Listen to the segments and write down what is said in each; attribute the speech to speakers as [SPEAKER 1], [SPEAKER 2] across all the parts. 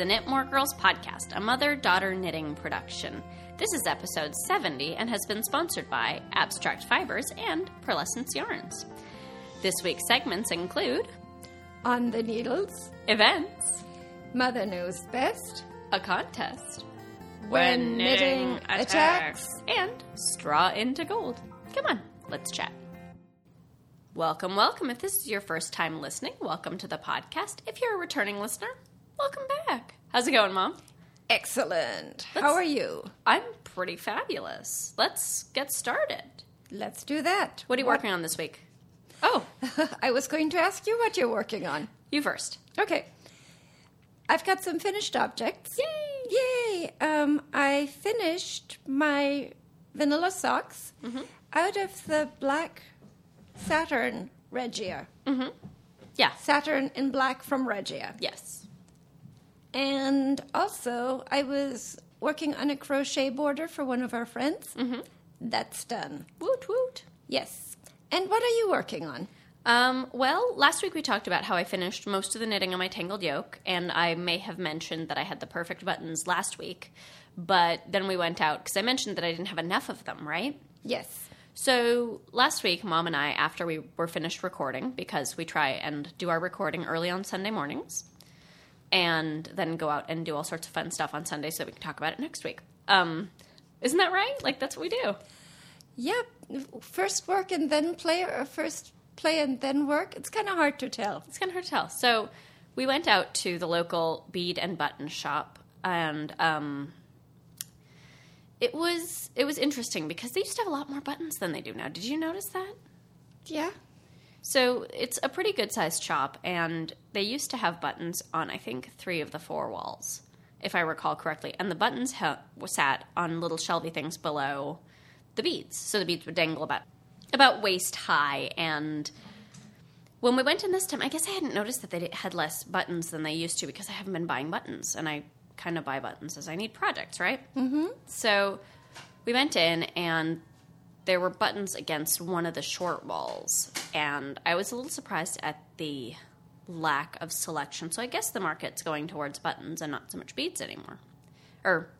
[SPEAKER 1] the Knitmore Girls podcast, a mother daughter knitting production. This is episode 70 and has been sponsored by Abstract Fibers and Purlescence Yarns. This week's segments include
[SPEAKER 2] On the needles,
[SPEAKER 1] events,
[SPEAKER 2] Mother knows best,
[SPEAKER 1] a contest,
[SPEAKER 2] When knitting attacks.
[SPEAKER 1] and straw into gold. Come on, let's chat. Welcome, welcome. If this is your first time listening, welcome to the podcast. If you're a returning listener, welcome back. How's it going, Mom?
[SPEAKER 2] excellent.
[SPEAKER 1] Let's-
[SPEAKER 2] How are you?
[SPEAKER 1] I'm pretty fabulous. Let's get started.
[SPEAKER 2] Let's do that.
[SPEAKER 1] What are you working on this week? Oh,
[SPEAKER 2] I was going to ask you what you're working on.
[SPEAKER 1] you first.
[SPEAKER 2] Okay. I've got some finished objects.
[SPEAKER 1] Yay!
[SPEAKER 2] Yay! Um, I finished my vanilla socks
[SPEAKER 1] Mm-hmm.
[SPEAKER 2] out of the black Saturn Regia.
[SPEAKER 1] Yeah.
[SPEAKER 2] Saturn in black from Regia.
[SPEAKER 1] Yes.
[SPEAKER 2] And also, I was working on a crochet border for one of our friends. Mm-hmm. That's done.
[SPEAKER 1] Woot woot.
[SPEAKER 2] Yes. And what are you working on?
[SPEAKER 1] Um, well, last week we talked about how I finished most of the knitting on my tangled yoke, and I may have mentioned that I had the perfect buttons last week, but then we went out because I mentioned that I didn't have enough of them, right?
[SPEAKER 2] Yes.
[SPEAKER 1] So last week, Mom and I, after we were finished recording, because we try and do our recording early on Sunday mornings, and then go out and do all sorts of fun stuff on Sunday so that we can talk about it next week. Um, isn't that right? Like that's what we do.
[SPEAKER 2] Yep. First work and then play, or first play and then work. It's kind of hard to tell.
[SPEAKER 1] It's kind of hard to tell. So we went out to the local bead and button shop, and um, it was it was interesting because they used to have a lot more buttons than they do now. Did you notice that?
[SPEAKER 2] Yeah.
[SPEAKER 1] So it's a pretty good sized shop, and they used to have buttons on I think three of the four walls, if I recall correctly. And the buttons ha- sat on little shelvy things below the beads, so the beads would dangle about about waist high. And when we went in this time, I guess I hadn't noticed that they had less buttons than they used to because I haven't been buying buttons, and I kind of buy buttons as I need projects, right? Mm-hmm. So we went in and there were buttons against one of the short walls, and I was a little surprised at the lack of selection. So I guess the market's going towards buttons and not so much beads anymore, or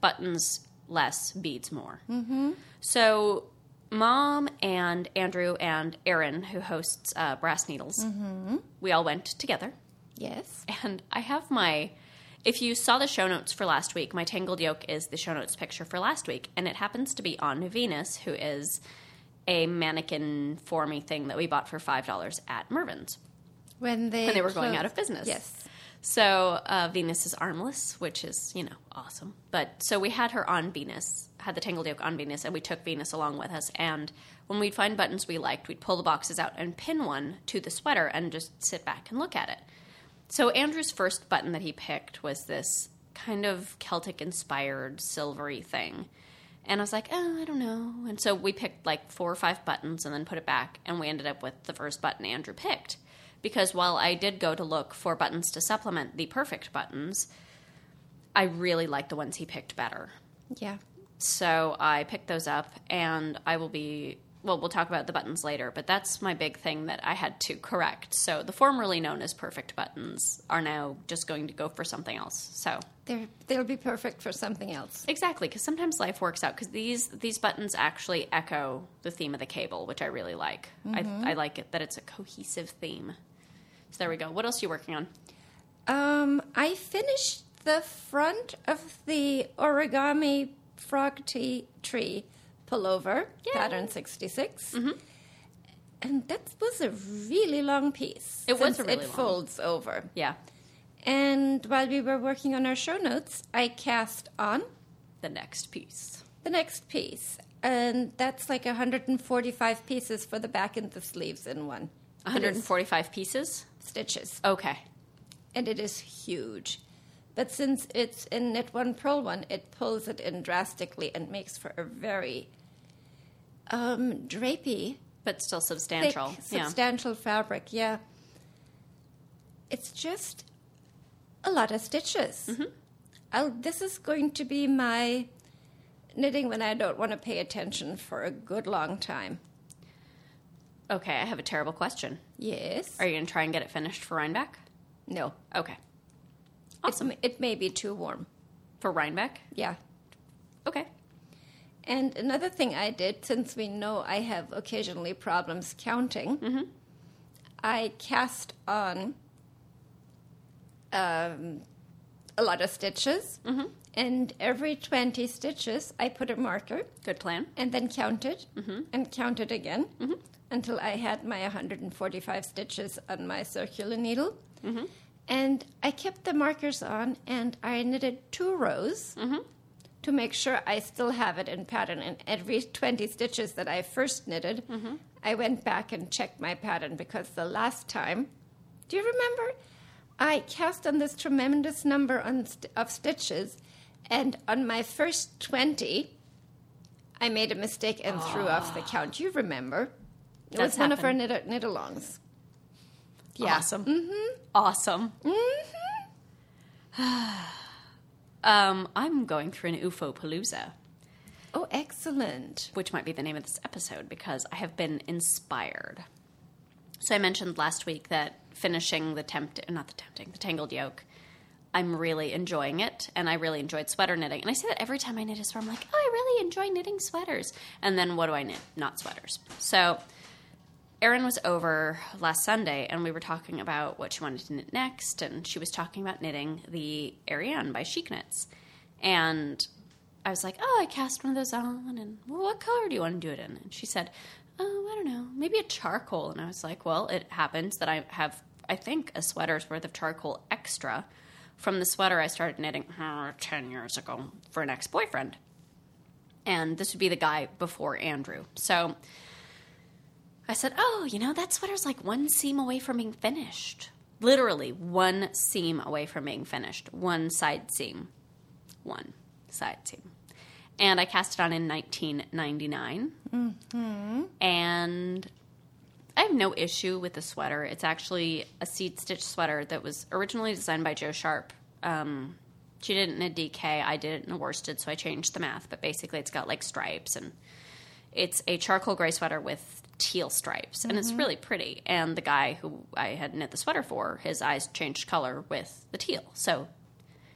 [SPEAKER 1] buttons less, beads more. Mm-hmm. So mom and Andrew and Erin, who hosts uh, Brass Needles, we all went together
[SPEAKER 2] Yes.
[SPEAKER 1] and I have my. If you saw the show notes for last week, my tangled yoke is the show notes picture for last week, and it happens to be on Venus, who is a mannequin formy thing that we bought for five dollars at Mervyn's
[SPEAKER 2] When they
[SPEAKER 1] when they were going out of business.
[SPEAKER 2] Yes.
[SPEAKER 1] So uh, Venus is armless, which is you know awesome. But so we had her on Venus, had the tangled yoke on Venus, and we took Venus along with us. And when we'd find buttons we liked, we'd pull the boxes out and pin one to the sweater and just sit back and look at it. So Andrew's first button that he picked was this kind of Celtic inspired silvery thing. And I was like, oh, I don't know. And so we picked like four or five buttons and then put it back, and we ended up with the first button Andrew picked. Because while I did go to look for buttons to supplement the perfect buttons, I really liked the ones he picked better.
[SPEAKER 2] Yeah.
[SPEAKER 1] So I picked those up, and I will be. Well, we'll talk about the buttons later, but that's my big thing that I had to correct. So the formerly known as perfect buttons are now just going to go for something else. So
[SPEAKER 2] They're, they'll be perfect for something else.
[SPEAKER 1] exactly, because sometimes life works out. Because these these buttons actually echo the theme of the cable, which I really like. I, I like it that it's a cohesive theme. So there we go. What else are you working on?
[SPEAKER 2] Um, I finished the front of the origami frog tea tree pullover,
[SPEAKER 1] Yay.
[SPEAKER 2] pattern 66. Mm-hmm. And that was a really long piece.
[SPEAKER 1] It was a really
[SPEAKER 2] It
[SPEAKER 1] long.
[SPEAKER 2] folds over.
[SPEAKER 1] Yeah,
[SPEAKER 2] And while we were working on our show notes, I cast on
[SPEAKER 1] the next piece.
[SPEAKER 2] the next piece. And that's like 145 pieces for the back and the sleeves in one. It is
[SPEAKER 1] 145 pieces.
[SPEAKER 2] stitches.
[SPEAKER 1] Okay.
[SPEAKER 2] and it is huge. But since it's in knit one purl one, it pulls it in drastically and makes for a very um, drapey,
[SPEAKER 1] But still
[SPEAKER 2] thick,
[SPEAKER 1] substantial. yeah.
[SPEAKER 2] substantial fabric. Yeah, it's just a lot of stitches.
[SPEAKER 1] Mm-hmm.
[SPEAKER 2] I'll, this is going to be my knitting when I don't want to pay attention for a good long time.
[SPEAKER 1] Okay, I have a terrible question.
[SPEAKER 2] Yes.
[SPEAKER 1] Are you going to try and get it finished for Rhinebeck?
[SPEAKER 2] no.
[SPEAKER 1] Okay. Awesome.
[SPEAKER 2] It, it may be too warm.
[SPEAKER 1] For Rhinebeck?
[SPEAKER 2] Yeah.
[SPEAKER 1] Okay.
[SPEAKER 2] And another thing I did, since we know I have occasionally problems counting, mm-hmm. I cast on um, a lot of stitches. Mm-hmm. And every 20 stitches, I put a marker.
[SPEAKER 1] Good plan.
[SPEAKER 2] and then counted. Mm-hmm. And counted again. Until I had my 145 stitches on my circular needle. And I kept the markers on and I knitted two rows to make sure I still have it in pattern. And every 20 stitches that I first knitted, I went back and checked my pattern because the last time, do you remember? I cast on this tremendous number on st- of stitches, and on my first 20, I made a mistake and threw off the count. You remember? It
[SPEAKER 1] That's
[SPEAKER 2] was one of our
[SPEAKER 1] happened.
[SPEAKER 2] knit- knit-alongs.
[SPEAKER 1] Awesome. Mm-hmm. Awesome. um, I'm going through an UFO palooza,
[SPEAKER 2] Oh, excellent.
[SPEAKER 1] which might be the name of this episode because I have been inspired. So I mentioned last week that finishing the tempt not the tempting, the tangled yoke. I'm really enjoying it, and I really enjoyed sweater knitting. And I say that every time I knit a sweater, I'm like, oh, I really enjoy knitting sweaters. And then what do I knit? Not sweaters. So Erin was over last Sunday and we were talking about what she wanted to knit next, and she was talking about knitting the Ariane by Chic Knits. And I was like, Oh, I cast one of those on, and well, what color do you want to do it in? And she said, Oh, I don't know, maybe a charcoal. And I was like, Well, it happens that I have, I think, a sweater's worth of charcoal extra from the sweater I started knitting uh, 10 years ago for an ex boyfriend. And this would be the guy before Andrew. So I said, Oh, you know, that sweater's like one seam away from being finished. Literally, one seam away from being finished. One side seam. One side seam. And I cast it on in 1999. And I have no issue with the sweater. It's actually a seed stitch sweater that was originally designed by Jo Sharp. Um, she did it in a DK. I did it in a worsted, so I changed the math. But basically, it's got like stripes and it's a charcoal gray sweater with teal stripes, and it's mm-hmm. really pretty. And the guy who I had knit the sweater for, his eyes changed color with the teal. So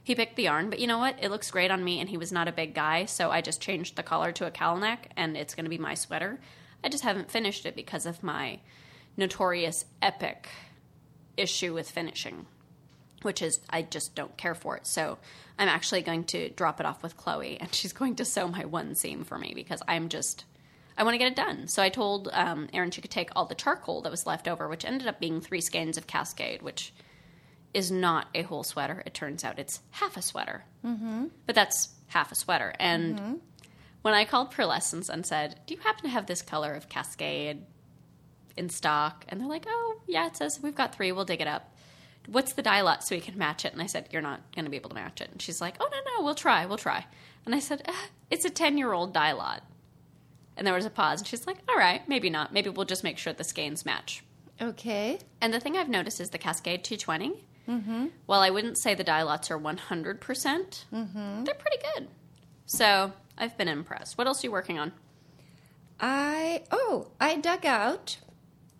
[SPEAKER 1] he picked the yarn, but you know what? It looks great on me, and he was not a big guy, so I just changed the collar to a cowl neck, and it's going to be my sweater. I just haven't finished it because of my notorious epic issue with finishing, which is I just don't care for it. So I'm actually going to drop it off with Chloe, and she's going to sew my one seam for me because I'm just. I want to get it done. So I told um, Erin she could take all the charcoal that was left over, which ended up being three skeins of Cascade, which is not a whole sweater. It turns out it's half a sweater. Mm-hmm. But that's half a sweater. And when I called Purlescence and said, Do you happen to have this color of Cascade in stock? And they're like, Oh, yeah, it says we've got three. We'll dig it up. What's the dye lot so we can match it? And I said, You're not going to be able to match it. And she's like, Oh, no, no, we'll try. We'll try. And I said, "Ah, It's a 10 year old dye lot. And there was a pause. And she's like, All right, maybe not. Maybe we'll just make sure the skeins match.
[SPEAKER 2] Okay.
[SPEAKER 1] And the thing I've noticed is the Cascade 220. Mm-hmm. While I wouldn't say the dye lots are 100%, percent they're pretty good. So I've been impressed. What else are you working on?
[SPEAKER 2] I oh, I dug out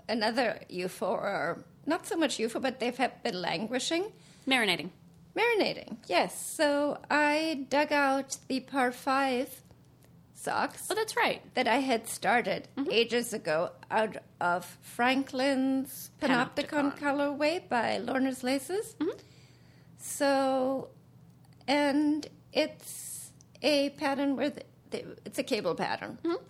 [SPEAKER 2] another UFO, or not so much UFO, but they've had been languishing.
[SPEAKER 1] Marinating.
[SPEAKER 2] Marinating, yes. So I dug out the par five socks
[SPEAKER 1] Oh, that's right.
[SPEAKER 2] that I had started mm-hmm. ages ago out of Franklin's Panopticon,
[SPEAKER 1] Panopticon.
[SPEAKER 2] colorway by Lorna's Laces. Mm-hmm. So, and it's a pattern where the, the, it's a cable pattern. Mm-hmm.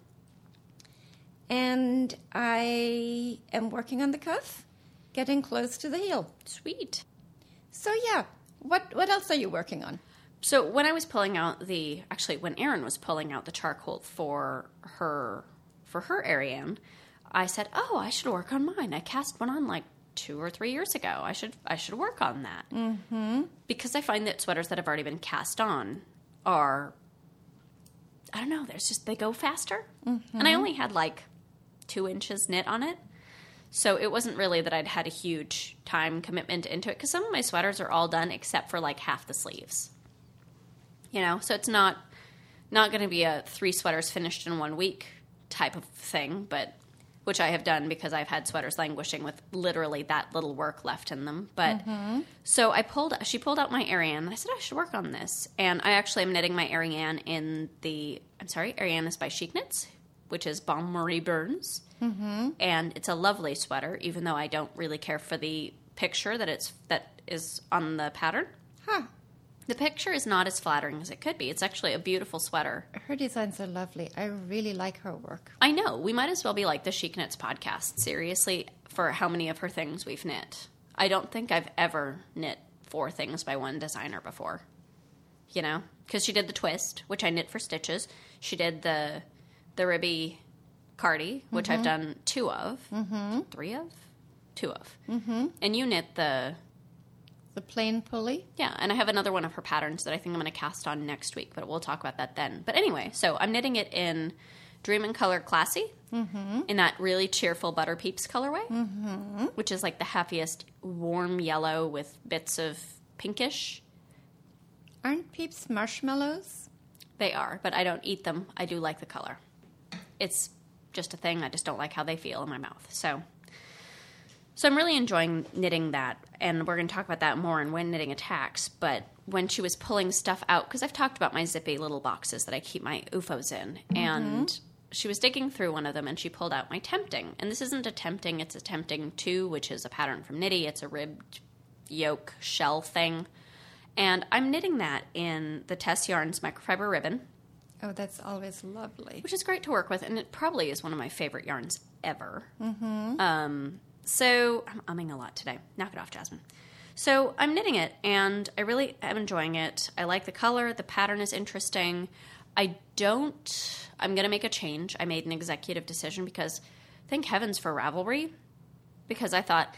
[SPEAKER 2] And I am working on the cuff, getting close to the heel.
[SPEAKER 1] Sweet.
[SPEAKER 2] So yeah, what what else are you working on?
[SPEAKER 1] So when I was pulling out the actually when Erin was pulling out the charcoal for her for her Ariane, I said, "Oh, I should work on mine. I cast one on like two or three years ago. I should I should work on that mm-hmm. because I find that sweaters that have already been cast on are I don't know. There's just they go faster, and I only had like two inches knit on it. So it wasn't really that I'd had a huge time commitment into it because some of my sweaters are all done except for like half the sleeves you know so it's not not going to be a three sweaters finished in one week type of thing but which I have done because I've had sweaters languishing with literally that little work left in them. But so I pulled, she pulled out my Ariane, and I said I should work on this. And I actually am knitting my Ariane in the, I'm sorry, Ariane is by Chic Knits, which is Bonne Marie Burns, mm-hmm. and it's a lovely sweater, even though I don't really care for the picture that it's that is on the pattern.
[SPEAKER 2] Huh.
[SPEAKER 1] The picture is not as flattering as it could be. It's actually a beautiful sweater.
[SPEAKER 2] Her designs are lovely. I really like her work.
[SPEAKER 1] I know. We might as well be like the Chic Knits podcast, seriously, for how many of her things we've knit. I don't think I've ever knit four things by one designer before. You know? Because she did the twist, which I knit for stitches. She did the the ribby cardi, which I've done two of. Mm-hmm. Three of? Two of. Mm-hmm. And you knit the
[SPEAKER 2] The plain pulley.
[SPEAKER 1] yeah, and I have another one of her patterns that I think I'm going to cast on next week, but we'll talk about that then. But anyway, so I'm knitting it in Dream in Color Classy mm-hmm. in that really cheerful Butter Peeps colorway, mm-hmm. which is like the happiest warm yellow with bits of pinkish.
[SPEAKER 2] Aren't peeps marshmallows?
[SPEAKER 1] They are, but I don't eat them. I do like the color. It's just a thing. I just don't like how they feel in my mouth. So, so I'm really enjoying knitting that, and we're going to talk about that more in when knitting attacks. But when she was pulling stuff out, because I've talked about my zippy little boxes that I keep my UFOs in, and she was digging through one of them, and she pulled out my tempting. And this isn't a tempting; it's a tempting two, which is a pattern from Knitty. It's a ribbed yoke shell thing. And I'm knitting that in the Tess Yarns microfiber ribbon,
[SPEAKER 2] Oh, that's always lovely.
[SPEAKER 1] which is great to work with, and it probably is one of my favorite yarns ever. Mm-hmm. Um, so I'm umming a lot today. Knock it off, Jasmine. So I'm knitting it, and I really am enjoying it. I like the color. The pattern is interesting. I don't. I'm going to make a change. I made an executive decision because, thank heavens for Ravelry, because I thought,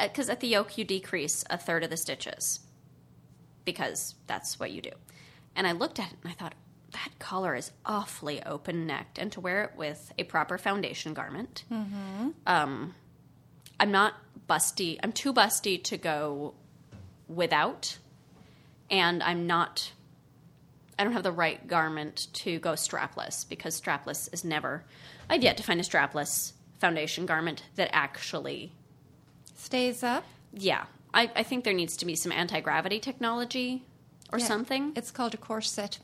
[SPEAKER 1] because at the yoke you decrease a third of the stitches because that's what you do. And I looked at it and I thought, that collar is awfully open necked, and to wear it with a proper foundation garment. Hmm. Um, I'm not busty. I'm too busty to go without, and I'm not. I don't have the right garment to go strapless because strapless is never. I've yet to find a strapless foundation garment that actually
[SPEAKER 2] Stays up.
[SPEAKER 1] yeah, I, I think there needs to be some anti gravity technology or
[SPEAKER 2] Yeah.
[SPEAKER 1] something.
[SPEAKER 2] It's called a corset.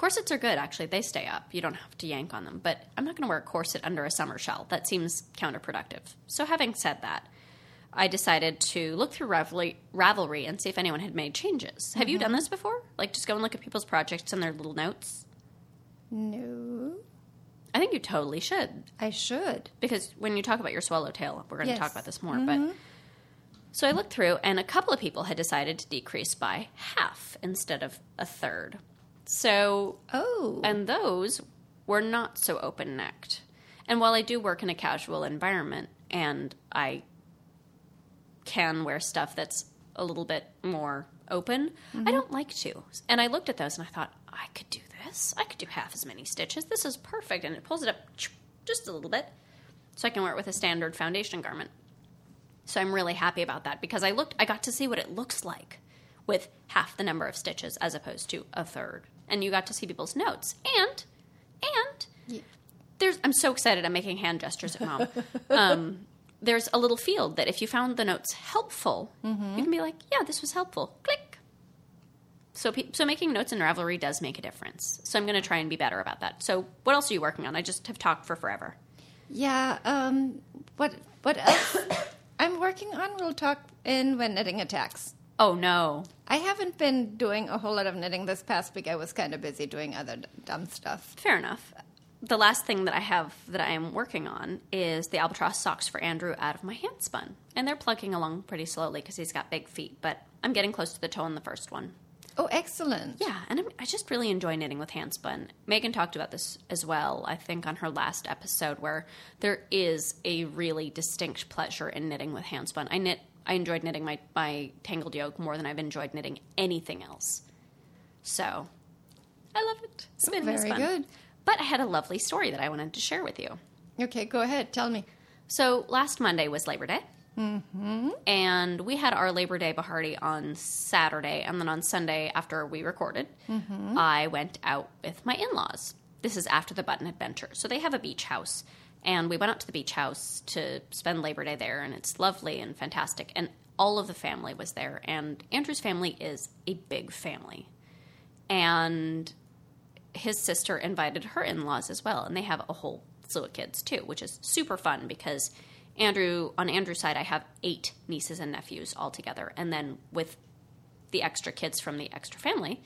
[SPEAKER 1] Corsets are good, actually. They stay up. You don't have to yank on them. But I'm not going to wear a corset under a summer shell. That seems counterproductive. So, having said that, I decided to look through Ravelry, Ravelry and see if anyone had made changes. Have you mm-hmm. done this before? Like, just go and look at people's projects and their little notes?
[SPEAKER 2] No,
[SPEAKER 1] I think you totally should.
[SPEAKER 2] I should.
[SPEAKER 1] because when you talk about your swallowtail, we're going to
[SPEAKER 2] Yes.
[SPEAKER 1] talk about this more. But mm-hmm. so I looked through, and a couple of people had decided to decrease by half instead of a third. So,
[SPEAKER 2] Oh,
[SPEAKER 1] and those were not so open necked. And while I do work in a casual environment, and I can wear stuff that's a little bit more open, I mm-hmm. don't like to. And I looked at those and I thought, I could do this. I could do half as many stitches. This is perfect. And it pulls it up just a little bit so I can wear it with a standard foundation garment. So I'm really happy about that because I looked I got to see what it looks like with half the number of stitches as opposed to a third. And you got to see people's notes. And and yeah. there's I'm so excited I'm making hand gestures at mom. um, there's a little field that if you found the notes helpful, you can be like, yeah, this was helpful. Click. So, pe- so making notes in Ravelry does make a difference. So I'm going to try and be better about that. So, what else are you working on? I just have talked for forever.
[SPEAKER 2] yeah. Um, what what else? I'm working on. We'll talk in when knitting attacks.
[SPEAKER 1] Oh no,
[SPEAKER 2] I haven't been doing a whole lot of knitting this past week. I was kind of busy doing other d- dumb stuff.
[SPEAKER 1] fair enough. The last thing that I have that I am working on is the albatross socks for Andrew out of my hand spun, and they're plugging along pretty slowly because he's got big feet. But I'm getting close to the toe in the first one.
[SPEAKER 2] Oh, excellent.
[SPEAKER 1] Yeah, and I'm, I just really enjoy knitting with handspun. Megan talked about this as well, I think, on her last episode, where there is a really distinct pleasure in knitting with handspun. I knit. I enjoyed knitting my, my tangled yoke more than I've enjoyed knitting anything else. So, I love it. Spinning is
[SPEAKER 2] Very
[SPEAKER 1] fun.
[SPEAKER 2] good.
[SPEAKER 1] But I had a lovely story that I wanted to share with you.
[SPEAKER 2] Okay, go ahead. Tell me.
[SPEAKER 1] So last Monday was Labor Day. Mm-hmm. And we had our Labor Day party on Saturday. And then on Sunday, after we recorded, I went out with my in laws. This is after the Button Adventure. So they have a beach house. And we went out to the beach house to spend Labor Day there, and it's lovely and fantastic. And all of the family was there. And Andrew's family is a big family. And his sister invited her in laws as well. And they have a whole slew of kids too, which is super fun because Andrew, on Andrew's side, I have eight nieces and nephews all together. And then with the extra kids from the extra family,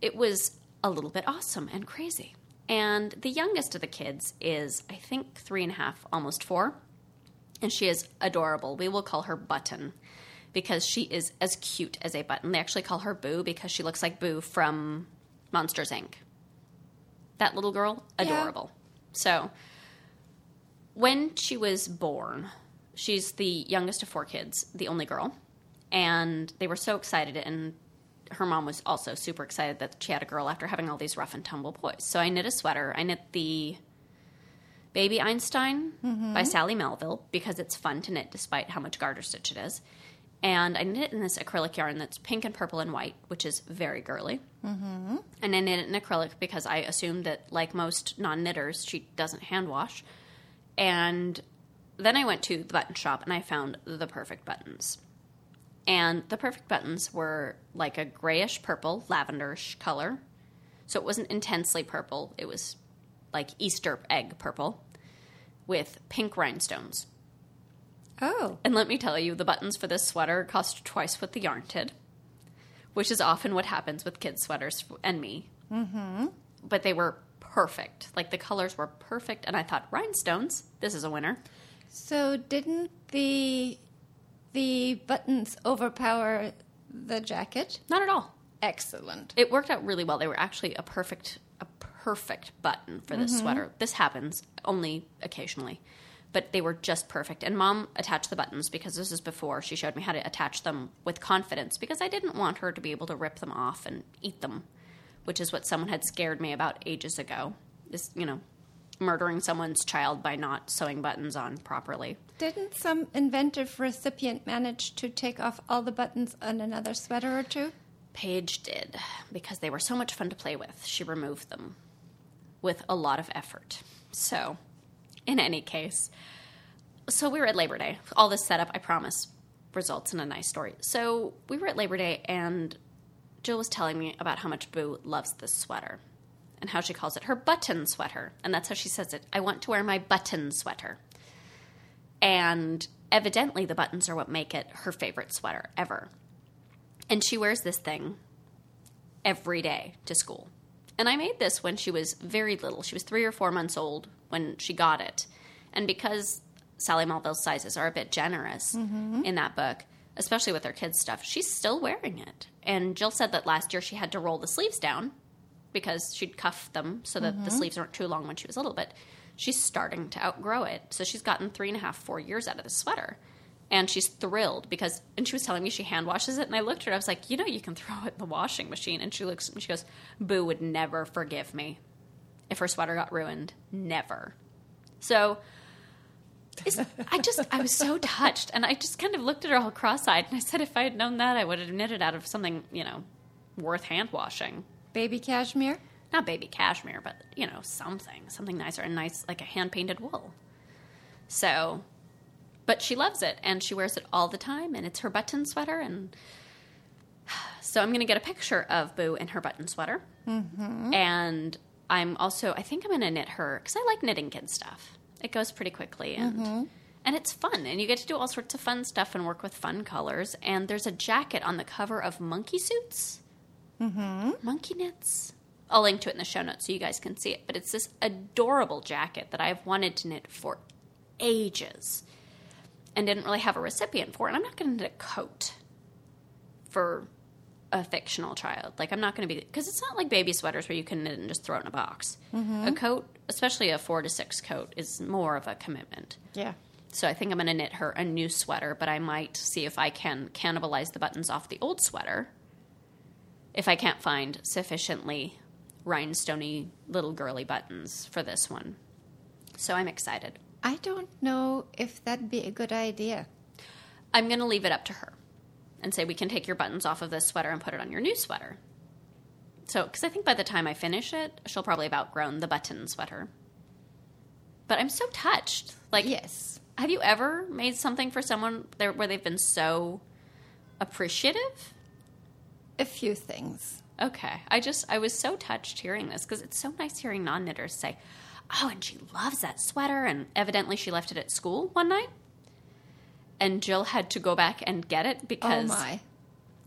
[SPEAKER 1] it was a little bit awesome and crazy. And the youngest of the kids is, I think, three and a half, almost four. And she is adorable. We will call her Button because she is as cute as a button. They actually call her Boo because she looks like Boo from Monsters Inc. That little girl, adorable. Yeah. So, when she was born, she's the youngest of four kids, the only girl. And they were so excited, and her mom was also super excited that she had a girl after having all these rough and tumble boys. So I knit a sweater. I knit the Baby Einstein mm-hmm. by Sally Melville because it's fun to knit despite how much garter stitch it is. And I knit it in this acrylic yarn that's pink and purple and white, which is very girly. Mm-hmm. And I knit it in acrylic because I assumed that, like most non knitters, she doesn't hand wash. And then I went to the button shop and I found the perfect buttons. And the perfect buttons were like a grayish purple, lavenderish color. So it wasn't intensely purple, it was like Easter egg purple with pink rhinestones.
[SPEAKER 2] Oh.
[SPEAKER 1] And let me tell you, the buttons for this sweater cost twice what the yarn did, which is often what happens with kids' sweaters and me. Mm-hmm. But they were perfect. Like the colors were perfect, and I thought rhinestones. This is a winner.
[SPEAKER 2] So didn't the the buttons overpower the jacket?
[SPEAKER 1] Not at all.
[SPEAKER 2] Excellent.
[SPEAKER 1] It worked out really well. They were actually a perfect a perfect button for this mm-hmm. sweater. This happens only occasionally. But they were just perfect. And mom attached the buttons because this is before she showed me how to attach them with confidence because I didn't want her to be able to rip them off and eat them which is what someone had scared me about ages ago. Is, you know, murdering someone's child by not sewing buttons on properly.
[SPEAKER 2] Didn't some inventive recipient manage to take off all the buttons on another sweater or two?
[SPEAKER 1] Paige did, because they were so much fun to play with. She removed them with a lot of effort. So, in any case, so we were at Labor Day. All this setup, I promise, results in a nice story. So, we were at Labor Day, and Jill was telling me about how much Boo loves this sweater and how she calls it her button sweater. And that's how she says it. I want to wear my button sweater. And evidently, the buttons are what make it her favorite sweater ever. And she wears this thing every day to school. And I made this when she was very little. She was three or four months old when she got it. And because Sally Melville's sizes are a bit generous mm-hmm. in that book, especially with her kids' stuff, she's still wearing it. And Jill said that last year she had to roll the sleeves down because she'd cuff them so that mm-hmm. the sleeves weren't too long when she was little. But she's starting to outgrow it. So she's gotten three and a half, four years out of the sweater. And she's thrilled because, and she was telling me she hand washes it. And I looked at her, I was like, you know, you can throw it in the washing machine. And she looks, she goes, Boo would never forgive me if her sweater got ruined. Never. So I just, I was so touched. And I just kind of looked at her all cross eyed and I said, if I had known that, I would have knitted out of something, you know, worth hand washing.
[SPEAKER 2] Baby cashmere?
[SPEAKER 1] Not baby cashmere, but, you know, something, something nicer and nice, like a hand painted wool. So, but she loves it and she wears it all the time and it's her button sweater. And so I'm going to get a picture of Boo in her button sweater. Mm-hmm. And I'm also, I think I'm going to knit her because I like knitting kid stuff. It goes pretty quickly and mm-hmm. and it's fun and you get to do all sorts of fun stuff and work with fun colors. And there's a jacket on the cover of Monkey Suits. Mm-hmm. Monkey knits. I'll link to it in the show notes so you guys can see it. But it's this adorable jacket that I've wanted to knit for ages and didn't really have a recipient for. And I'm not going to knit a coat for a fictional child. Like I'm not going to be because it's not like baby sweaters where you can knit and just throw it in a box. Mm-hmm. A coat, especially a four to six coat, is more of a commitment.
[SPEAKER 2] Yeah.
[SPEAKER 1] So I think I'm going to knit her a new sweater, but I might see if I can cannibalize the buttons off the old sweater. If I can't find sufficiently rhinestoney little girly buttons for this one. So I'm excited.
[SPEAKER 2] I don't know if that'd be a good idea.
[SPEAKER 1] I'm going to leave it up to her and say, we can take your buttons off of this sweater and put it on your new sweater. So, because I think by the time I finish it, she'll probably have outgrown the button sweater. but I'm so touched. Like,
[SPEAKER 2] Yes.
[SPEAKER 1] have you ever made something for someone there where they've been so appreciative?
[SPEAKER 2] A few things.
[SPEAKER 1] Okay. I just, I was so touched hearing this because it's so nice hearing non knitters say, oh, and she loves that sweater. And evidently she left it at school one night. And Jill had to go back and get it
[SPEAKER 2] Oh
[SPEAKER 1] because
[SPEAKER 2] my.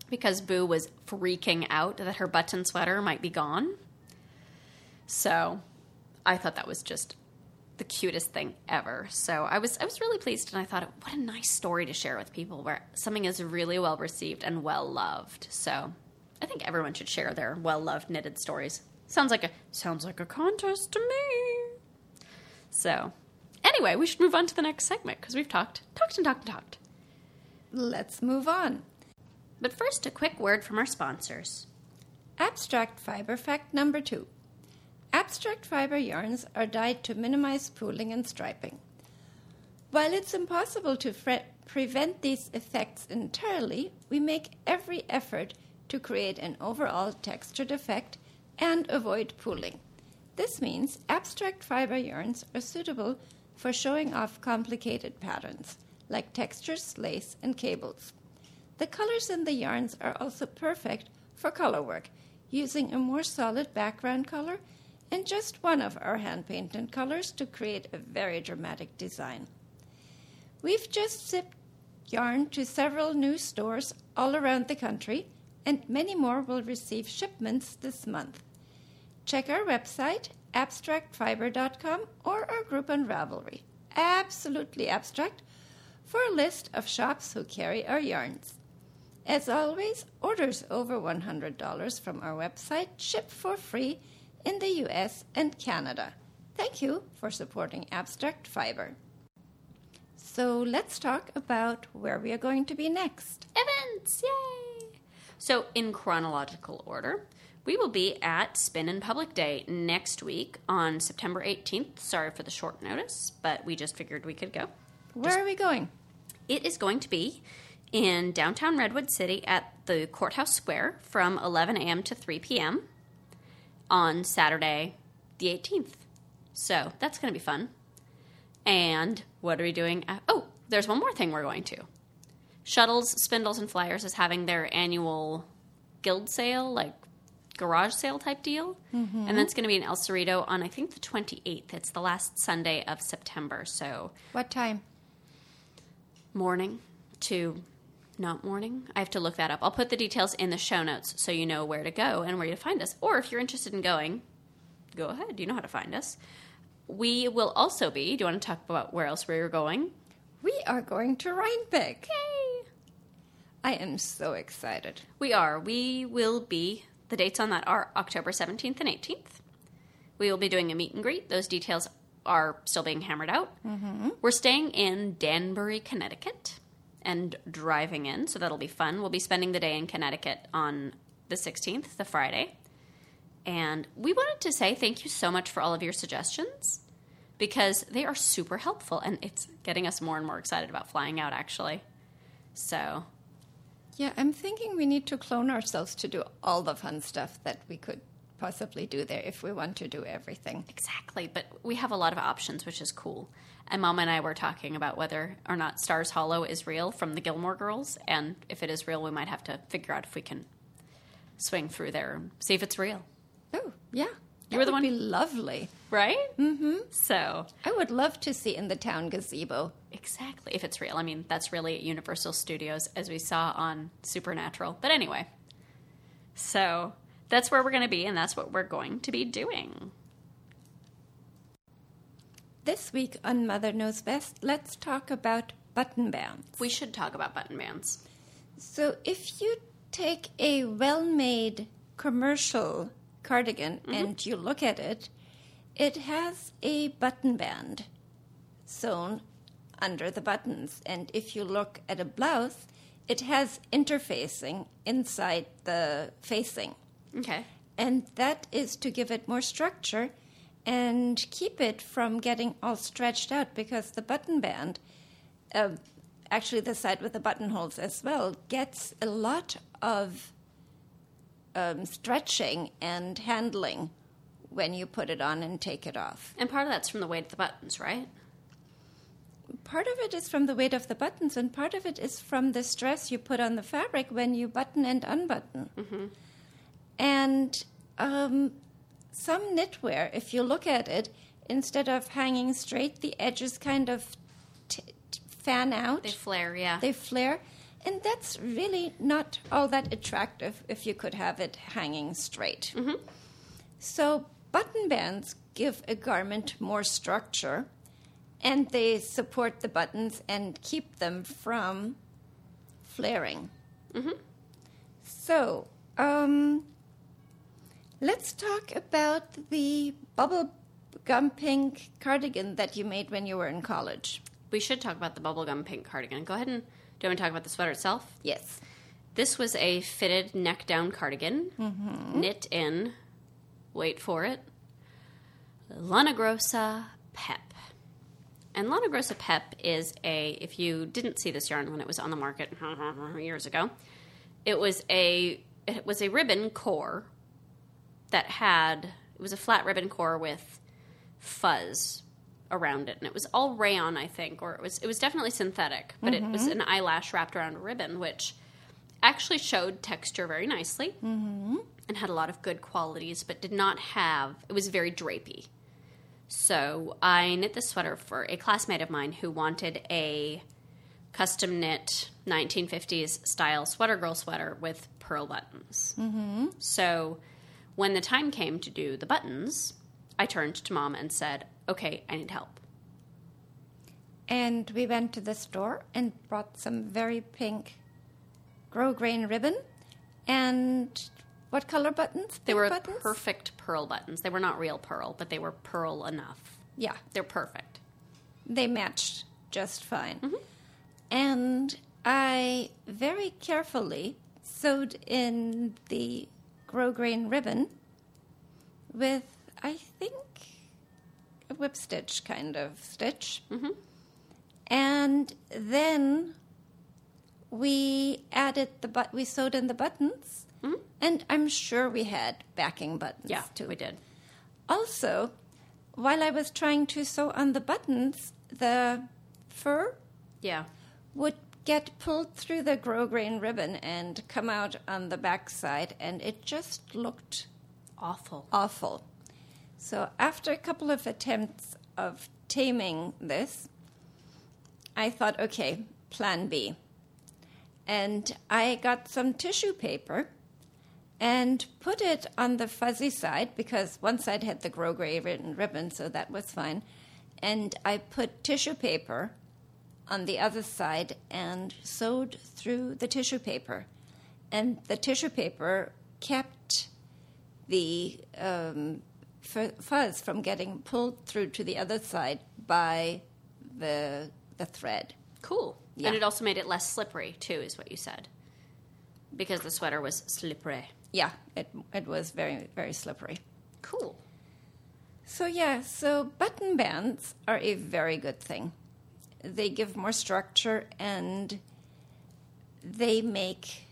[SPEAKER 1] because Boo was freaking out that her button sweater might be gone. So I thought that was just the cutest thing ever. So I was I was really pleased and I thought what a nice story to share with people where something is really well received and well loved. So I think everyone should share their well loved knitted stories. Sounds like a sounds like a contest to me. So anyway, we should move on to the next segment because we've talked, talked and talked and talked.
[SPEAKER 2] Let's move on.
[SPEAKER 1] But first, a quick word from our sponsors.
[SPEAKER 2] Abstract fiber fact number two. Abstract fiber yarns are dyed to minimize pooling and striping. While it's impossible to fre- prevent these effects entirely, we make every effort to create an overall textured effect and avoid pooling. This means abstract fiber yarns are suitable for showing off complicated patterns, like textures, lace, and cables. The colors in the yarns are also perfect for color work, using a more solid background color and just one of our hand painted colors to create a very dramatic design. We've just shipped yarn to several new stores all around the country, and many more will receive shipments this month. Check our website, abstractfiber.com, or our group on Ravelry, Absolutely Abstract, for a list of shops who carry our yarns. As always, orders over $100 from our website ship for free in the US and Canada. Thank you for supporting Abstract Fiber. So let's talk about where we are going to be next.
[SPEAKER 1] Events! Yay! So, in chronological order, we will be at Spin in Public Day next week on September 18th. Sorry for the short notice, but we just figured we could go.
[SPEAKER 2] Where are we going?
[SPEAKER 1] It is going to be in downtown Redwood City at the Courthouse Square from 11 a.m. to 3 p.m. on Saturday, the 18th. So that's going to be fun. And what are we doing? a- Oh, there's one more thing we're going to. Shuttles, Spindles, and Flyers is having their annual guild sale, like garage sale type deal. Mm-hmm. And that's going to be in El Cerrito on, I think, the 28th. It's the last Sunday of September. So
[SPEAKER 2] What time?
[SPEAKER 1] morning to not morning. I have to look that up. I'll put the details in the show notes so you know where to go and where to find us. Or if you're interested in going, go ahead. You know how to find us. We will also be. Do you want to talk about where else we're going?
[SPEAKER 2] We are going to Rhinebeck.
[SPEAKER 1] Yay!
[SPEAKER 2] I am so excited.
[SPEAKER 1] We are. We will be. The dates on that are October 17th and 18th. We will be doing a meet and greet. Those details are still being hammered out. Mm-hmm. We're staying in Danbury, Connecticut, and driving in, so that'll be fun. We'll be spending the day in Connecticut on the 16th, the Friday. And we wanted to say thank you so much for all of your suggestions because they are super helpful and it's getting us more and more excited about flying out, actually. So,
[SPEAKER 2] Yeah, I'm thinking we need to clone ourselves to do all the fun stuff that we could possibly do there if we want to do everything.
[SPEAKER 1] Exactly, but we have a lot of options, which is cool. And Mom and I were talking about whether or not Stars Hollow is real from the Gilmore Girls, and if it is real, we might have to figure out if we can swing through there and see if it's real.
[SPEAKER 2] Oh, yeah.
[SPEAKER 1] You were the
[SPEAKER 2] would
[SPEAKER 1] one-
[SPEAKER 2] be lovely.
[SPEAKER 1] Right? Mm-hmm. So,
[SPEAKER 2] I would love to see in the town gazebo.
[SPEAKER 1] exactly, if it's real. I mean, that's really at Universal Studios, as we saw on Supernatural. But anyway, so that's where we're going to be, and that's what we're going to be doing.
[SPEAKER 2] This week on Mother Knows Best, let's talk about button bands.
[SPEAKER 1] We should talk about button bands.
[SPEAKER 2] So, if you take a well made commercial cardigan mm-hmm. and you look at it, it has a button band sewn under the buttons. And if you look at a blouse, it has interfacing inside the facing.
[SPEAKER 1] Okay.
[SPEAKER 2] And that is to give it more structure and keep it from getting all stretched out because the button band, uh, actually the side with the buttonholes as well, gets a lot of um, stretching and handling when you put it on and take it off.
[SPEAKER 1] And part of that's from the weight of the buttons, right?
[SPEAKER 2] Part of it is from the weight of the buttons, and part of it is from the stress you put on the fabric when you button and unbutton. And um, some knitwear, if you look at it, instead of hanging straight, the edges kind of t- t- fan out.
[SPEAKER 1] They flare, yeah.
[SPEAKER 2] They flare. And that's really not all that attractive if you could have it hanging straight. So, button bands give a garment more structure and they support the buttons and keep them from flaring. So, um, let's talk about the bubble gum pink cardigan that you made when you were in college.
[SPEAKER 1] we should talk about the bubblegum pink cardigan. Go ahead and do you want to talk about the sweater itself?
[SPEAKER 2] Yes.
[SPEAKER 1] This was a fitted neck down cardigan, mm-hmm. knit in, wait for it, Lana Grossa Pep. And Lana Grossa Pep is a, if you didn't see this yarn when it was on the market years ago, it was a it was a ribbon core that had it was a flat ribbon core with fuzz around it. And it was all rayon i think or it was it was definitely synthetic but it was an eyelash wrapped around a ribbon which actually showed texture very nicely and had a lot of good qualities but did not have it was very drapey. So i knit this sweater for a classmate of mine who wanted a custom knit 1950s style sweater girl sweater with pearl buttons. Mm-hmm. so when the time came to do the buttons i turned to mom and said okay i need help
[SPEAKER 2] And we went to the store and brought some very pink grosgrain ribbon. And what color buttons?
[SPEAKER 1] They
[SPEAKER 2] Pink
[SPEAKER 1] were
[SPEAKER 2] buttons?
[SPEAKER 1] perfect pearl buttons. They were not real pearl, but they were pearl enough.
[SPEAKER 2] Yeah,
[SPEAKER 1] They're perfect.
[SPEAKER 2] they matched just fine.
[SPEAKER 1] Mm-hmm.
[SPEAKER 2] And I very carefully sewed in the grosgrain ribbon with, I think, a whip stitch kind of stitch.
[SPEAKER 1] Mm-hmm.
[SPEAKER 2] And then we added the but we sewed in the buttons, and I'm sure we had backing buttons
[SPEAKER 1] Mm-hmm. Yeah,
[SPEAKER 2] too.
[SPEAKER 1] we did.
[SPEAKER 2] Also, while I was trying to sew on the buttons, the fur
[SPEAKER 1] Yeah.
[SPEAKER 2] would get pulled through the grosgrain ribbon and come out on the back side, and it just looked
[SPEAKER 1] Awful.
[SPEAKER 2] awful. So after a couple of attempts of taming this, I thought, okay, plan B. And I got some tissue paper and put it on the fuzzy side because one side had the grosgrain ribbon, so that was fine. And I put tissue paper on the other side and sewed through the tissue paper. And the tissue paper kept the um, f- fuzz from getting pulled through to the other side by the the thread.
[SPEAKER 1] Cool.
[SPEAKER 2] Yeah.
[SPEAKER 1] And it also made it less slippery, too, is what you said. Because the sweater was slippery.
[SPEAKER 2] Yeah, it it was very very slippery.
[SPEAKER 1] Cool.
[SPEAKER 2] So yeah, so button bands are a very good thing. They give more structure and they make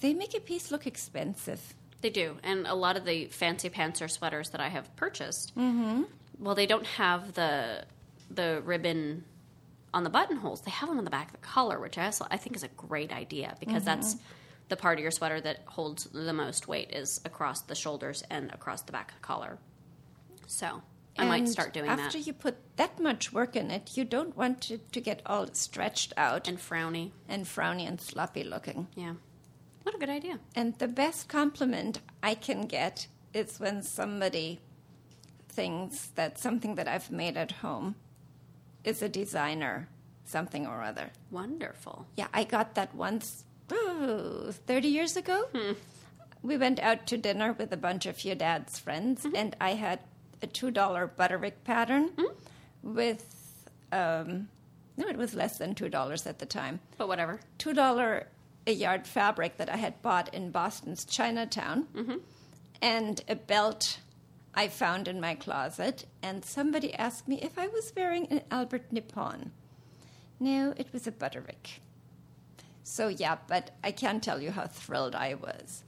[SPEAKER 2] they make a piece look expensive.
[SPEAKER 1] They do. And a lot of the fancy pants or sweaters that I have purchased, mm-hmm. well, they don't have the the ribbon on the buttonholes. They have them on the back of the collar, which I, also, I think is a great idea because mm-hmm. that's the part of your sweater that holds the most weight is across the shoulders and across the back of the collar. So I might start doing
[SPEAKER 2] after
[SPEAKER 1] that.
[SPEAKER 2] you put that much work in it, you don't want it to get all stretched out
[SPEAKER 1] And frowny.
[SPEAKER 2] and frowny and sloppy looking.
[SPEAKER 1] Yeah. What a good idea.
[SPEAKER 2] And the best compliment I can get is when somebody thinks that something that I've made at home is a designer, something or other.
[SPEAKER 1] Wonderful.
[SPEAKER 2] Yeah, I got that once, oh, 30 years ago. Hmm. We went out to dinner with a bunch of your dad's friends, mm-hmm. and I had a $2 Butterick pattern with, um, no, it was less than $2 at the time.
[SPEAKER 1] But whatever.
[SPEAKER 2] $2 a yard fabric that I had bought in Boston's Chinatown, and a belt I found in my closet. And somebody asked me if I was wearing an Albert Nipon. No, it was a Butterick. So, yeah, but I can't tell you how thrilled I was.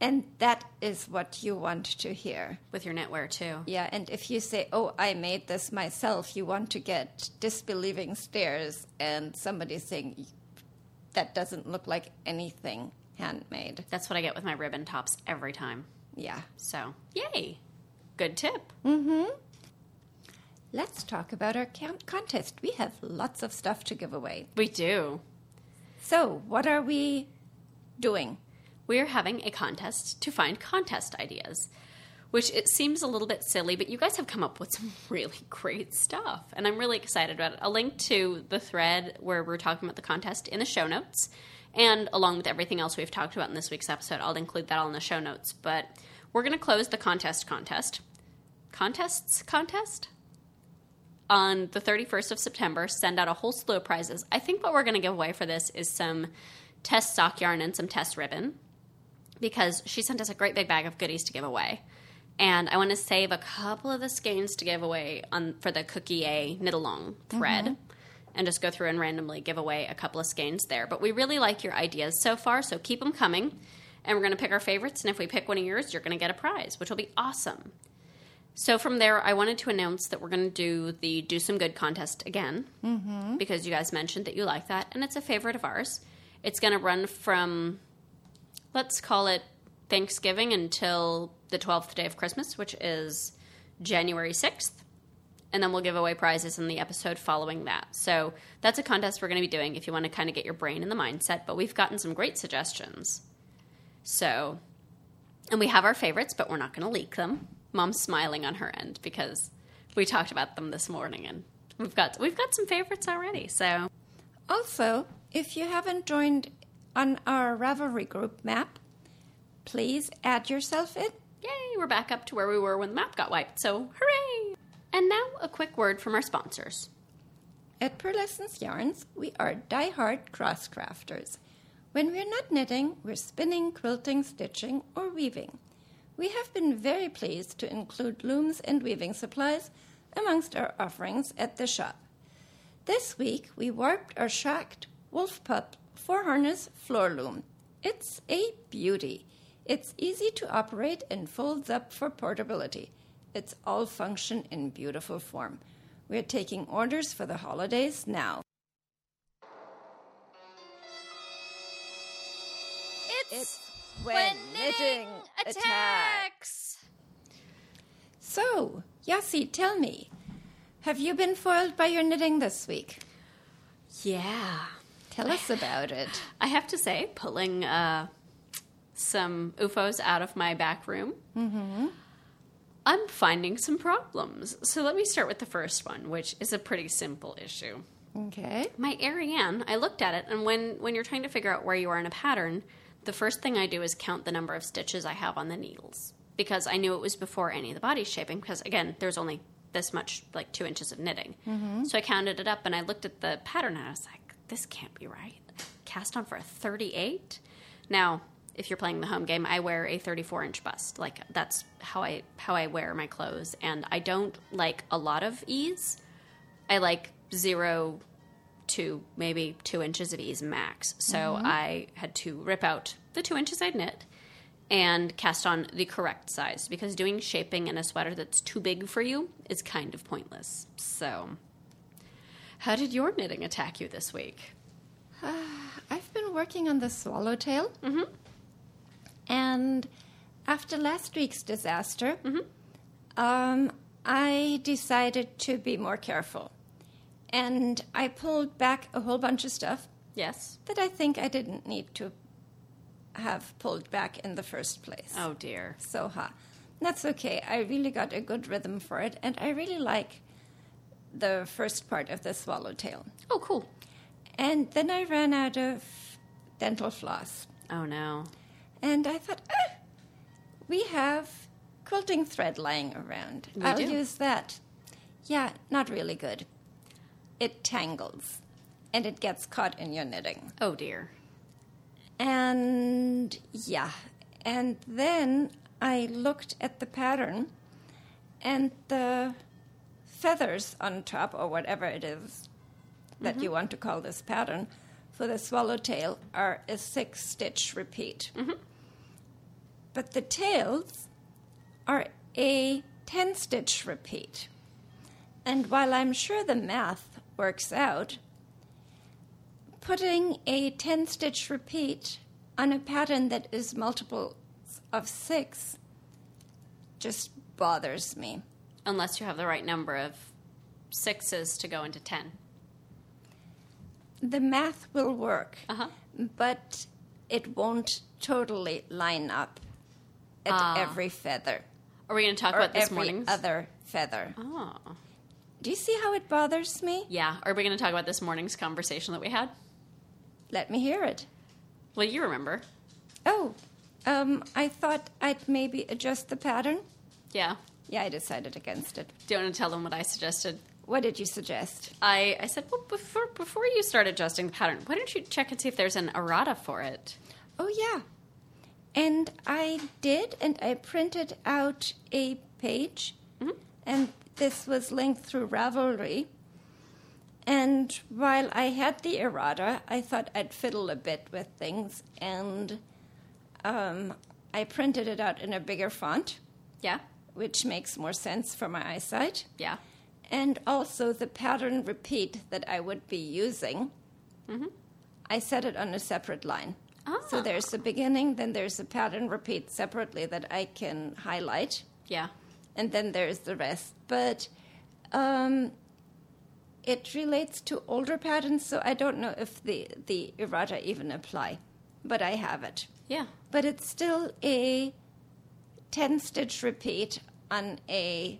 [SPEAKER 2] And that is what you want to hear.
[SPEAKER 1] With your knitwear, too.
[SPEAKER 2] Yeah, and if you say, oh, I made this myself, you want to get disbelieving stares and somebody saying, that doesn't look like anything handmade.
[SPEAKER 1] That's what I get with my ribbon tops every time.
[SPEAKER 2] Yeah.
[SPEAKER 1] So, yay. Good tip. Mm hmm.
[SPEAKER 2] Let's talk about our contest. We have lots of stuff to give away.
[SPEAKER 1] We do.
[SPEAKER 2] So, what are we doing?
[SPEAKER 1] We are having a contest to find contest ideas, which it seems a little bit silly, but you guys have come up with some really great stuff, and I'm really excited about it. I'll link to the thread where we're talking about the contest in the show notes, and along with everything else we've talked about in this week's episode, I'll include that all in the show notes. But we're going to close the contest contest. Contests contest? on the 31st of September, send out a whole slew of prizes. I think what we're going to give away for this is some test sock yarn and some test ribbon because she sent us a great big bag of goodies to give away. And I want to save a couple of the skeins to give away on for the Cookie A knit along thread and just go through and randomly give away a couple of skeins there. But we really like your ideas so far, so keep them coming. And we're going to pick our favorites. And if we pick one of yours, you're going to get a prize, which will be awesome. So from there, I wanted to announce that we're going to do the Do Some Good contest again mm-hmm. because you guys mentioned that you like that, and it's a favorite of ours. It's going to run from, let's call it Thanksgiving until the 12th day of Christmas, which is January 6th. And then we'll give away prizes in the episode following that. So that's a contest we're going to be doing if you want to kind of get your brain in the mindset. But we've gotten some great suggestions. So, and we have our favorites, but we're not going to leak them. Mom's smiling on her end because we talked about them this morning, and we've got we've got some favorites already. So
[SPEAKER 2] Also, if you haven't joined on our Ravelry group map, please add yourself in.
[SPEAKER 1] yay, we're back up to where we were when the map got wiped. So hooray! And now a quick word from our sponsors.
[SPEAKER 2] At Purlescence Yarns, we are die-hard cross crafters. When we're not knitting, we're spinning, quilting, stitching, or weaving. We have been very pleased to include looms and weaving supplies amongst our offerings at the shop. This week, we warped our Schacht Wolf Pup four harness floor loom. It's a beauty. It's easy to operate and folds up for portability. It's all function in beautiful form. We're taking orders for the holidays now.
[SPEAKER 1] It's,
[SPEAKER 2] when knitting attacks. So, Yassi, tell me, have you been foiled by your knitting this week?
[SPEAKER 1] Yeah.
[SPEAKER 2] Tell us about it.
[SPEAKER 1] I have to say, pulling uh, some UFOs out of my back room, I'm finding some problems. So let me start with the first one, which is a pretty simple issue.
[SPEAKER 2] Okay.
[SPEAKER 1] My Ariane, I looked at it, and when, when you're trying to figure out where you are in a pattern, the first thing I do is count the number of stitches I have on the needles because I knew it was before any of the body shaping. Because again, there's only this much, like two inches of knitting. So I counted it up and I looked at the pattern and I was like, this can't be right. Cast on for a 38. Now, if you're playing the home game, I wear a 34 inch bust. Like that's how I how I wear my clothes, and I don't like a lot of ease. I like zero to maybe two inches of ease max. So mm-hmm. I had to rip out the two inches I'd knit and cast on the correct size because doing shaping in a sweater that's too big for you is kind of pointless. So, how did your knitting attack you this week?
[SPEAKER 2] I've been working on the swallowtail. Mm-hmm. And after last week's disaster, um, I decided to be more careful. And I pulled back a whole bunch of stuff
[SPEAKER 1] Yes.
[SPEAKER 2] that I think I didn't need to have pulled back in the first place.
[SPEAKER 1] Oh dear.
[SPEAKER 2] So, ha. That's okay. I really got a good rhythm for it, and I really like the first part of the swallowtail.
[SPEAKER 1] Oh, cool.
[SPEAKER 2] And then I ran out of dental floss.
[SPEAKER 1] Oh no.
[SPEAKER 2] And I thought, ah, we have quilting thread lying around.
[SPEAKER 1] We
[SPEAKER 2] I'll
[SPEAKER 1] do.
[SPEAKER 2] use that. Yeah, not really good. It tangles and it gets caught in your knitting.
[SPEAKER 1] Oh dear.
[SPEAKER 2] And yeah, and then I looked at the pattern and the feathers on top, or whatever it is that you mm-hmm. want to call this pattern, for the swallowtail are a six stitch repeat. Mm-hmm. but the tails are a 10 stitch repeat. And while I'm sure the math works out, putting a 10 stitch repeat on a pattern that is multiples of six just bothers me.
[SPEAKER 1] Unless you have the right number of sixes to go into 10.
[SPEAKER 2] The math will work,
[SPEAKER 1] Uh-huh.
[SPEAKER 2] but it won't totally line up at
[SPEAKER 1] Ah.
[SPEAKER 2] every feather
[SPEAKER 1] Are we going to talk about this
[SPEAKER 2] every
[SPEAKER 1] morning's?
[SPEAKER 2] other feather.
[SPEAKER 1] Oh.
[SPEAKER 2] Do you see how it bothers me?
[SPEAKER 1] Yeah. Are we going to talk about this morning's conversation that we had?
[SPEAKER 2] Let me hear it.
[SPEAKER 1] Well, you remember.
[SPEAKER 2] Oh, um, I thought I'd maybe adjust the pattern.
[SPEAKER 1] Yeah.
[SPEAKER 2] Yeah, I decided against it.
[SPEAKER 1] Do you want to tell them what I suggested?
[SPEAKER 2] What did you suggest?
[SPEAKER 1] I, I said, well, before, before you start adjusting the pattern, why don't you check and see if there's an errata for it?
[SPEAKER 2] Oh, yeah. And I did, and I printed out a page, and this was linked through Ravelry. And while I had the errata, I thought I'd fiddle a bit with things, and um, I printed it out in a bigger font,
[SPEAKER 1] Yeah?
[SPEAKER 2] Which makes more sense for my eyesight.
[SPEAKER 1] Yeah.
[SPEAKER 2] And also the pattern repeat that I would be using, I set it on a separate line. So
[SPEAKER 1] Ah.
[SPEAKER 2] there's the beginning, then there's a pattern repeat separately that I can highlight,
[SPEAKER 1] Yeah.
[SPEAKER 2] and then there's the rest. But um, it relates to older patterns, so I don't know if the, the errata even apply. But I have it.
[SPEAKER 1] Yeah.
[SPEAKER 2] But it's still a 10 stitch repeat on a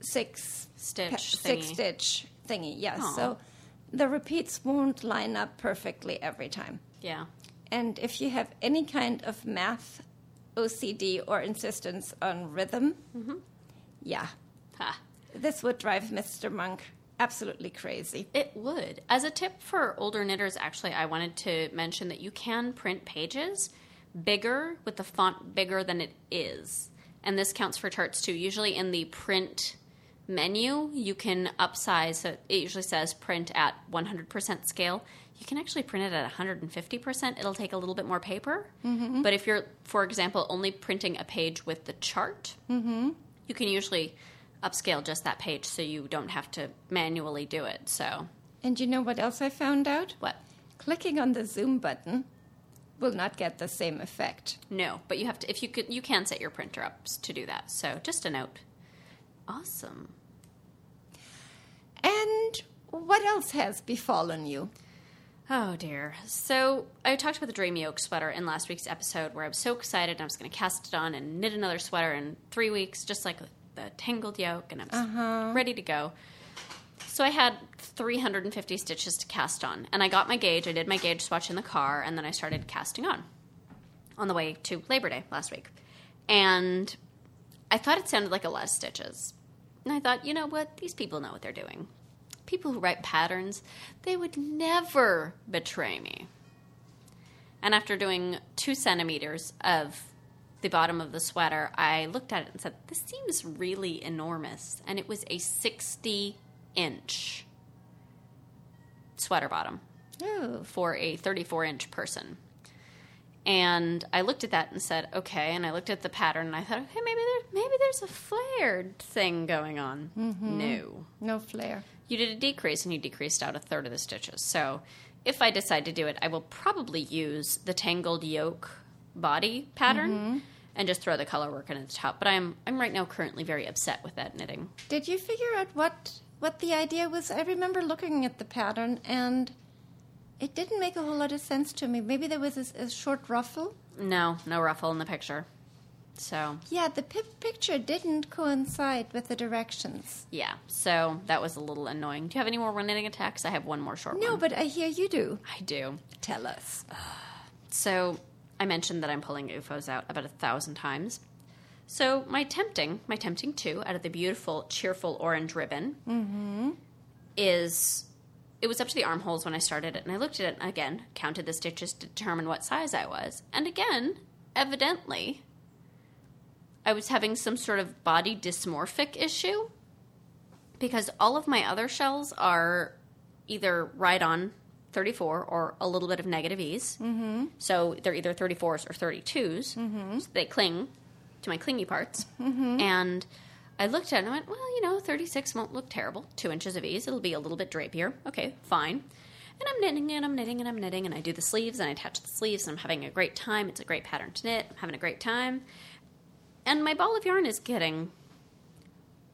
[SPEAKER 2] six
[SPEAKER 1] Stitch
[SPEAKER 2] pa- six
[SPEAKER 1] thingy.
[SPEAKER 2] stitch thingy. Yes.
[SPEAKER 1] Aw.
[SPEAKER 2] So the repeats won't line up perfectly every time.
[SPEAKER 1] Yeah.
[SPEAKER 2] And if you have any kind of math OCD or insistence on rhythm,
[SPEAKER 1] Mm-hmm.
[SPEAKER 2] yeah,
[SPEAKER 1] Ha.
[SPEAKER 2] this would drive Mr. Monk absolutely crazy.
[SPEAKER 1] It would. As a tip for older knitters, actually, I wanted to mention that you can print pages bigger with the font bigger than it is. And this counts for charts too. Usually in the print menu, you can upsize. So it usually says print at 100% scale. You can actually print it at 150%. It'll take a little bit more paper. Mm-hmm. But if you're, for example, only printing a page with the chart, mm-hmm. you can usually upscale just that page so you don't have to manually do it. So,
[SPEAKER 2] And you know what else I found out?
[SPEAKER 1] what?
[SPEAKER 2] Clicking on the zoom button will not get the same effect.
[SPEAKER 1] No, but you have to if you could you can set your printer up to do that. So, just a note. Awesome.
[SPEAKER 2] And what else has befallen you?
[SPEAKER 1] Oh dear. So I talked about the Dreamy Oak sweater in last week's episode where I was so excited and I was going to cast it on and knit another sweater in three weeks, just like the tangled yoke, and I was uh-huh. ready to go. So I had 350 stitches to cast on, and I got my gauge. I did my gauge swatch in the car, and then I started casting on on the way to Labor Day last week. And I thought it sounded like a lot of stitches. And I thought, you know what? These people know what they're doing. People who write patterns, they would never betray me. And after doing two centimeters of the bottom of the sweater, I looked at it and said, This seems really enormous. And it was a 60 inch sweater bottom
[SPEAKER 2] Oh,
[SPEAKER 1] for a 34 inch person. And I looked at that and said, okay. And I looked at the pattern and I thought, okay, maybe there, maybe there's a flared thing going on. Mm-hmm. No,
[SPEAKER 2] no flare.
[SPEAKER 1] you did a decrease and you decreased out a third of the stitches. So if I decide to do it, I will probably use the tangled yoke body pattern mm-hmm. and just throw the color work in at the top. But I'm I'm right now currently very upset with that knitting.
[SPEAKER 2] Did you figure out what what the idea was? I remember looking at the pattern and it didn't make a whole lot of sense to me. Maybe there was a, a short ruffle.
[SPEAKER 1] No, no ruffle in the picture. So
[SPEAKER 2] Yeah, the pi- picture didn't coincide with the directions.
[SPEAKER 1] yeah, so that was a little annoying. Do you have any more running attacks? I have one more short
[SPEAKER 2] No,
[SPEAKER 1] one.
[SPEAKER 2] but I hear you do.
[SPEAKER 1] I do.
[SPEAKER 2] Tell us.
[SPEAKER 1] So I mentioned that I'm pulling UFOs out about a thousand times. So my tempting, my tempting two out of the beautiful, cheerful orange ribbon is it was up to the armholes when I started it, and I looked at it again, counted the stitches to determine what size I was, and again, evidently, I was having some sort of body dysmorphic issue because all of my other shells are either right on 34 or a little bit of negative ease. Mm-hmm. So they're either 34s or 32s. Mm-hmm. So they cling to my clingy parts. Mm-hmm. And I looked at it and I went, well, you know, 36 won't look terrible. Two inches of ease. It'll be a little bit drapier. Okay, fine. And I'm knitting and I'm knitting and I'm knitting and I do the sleeves and I attach the sleeves and I'm having a great time. It's a great pattern to knit. I'm having a great time. And my ball of yarn is getting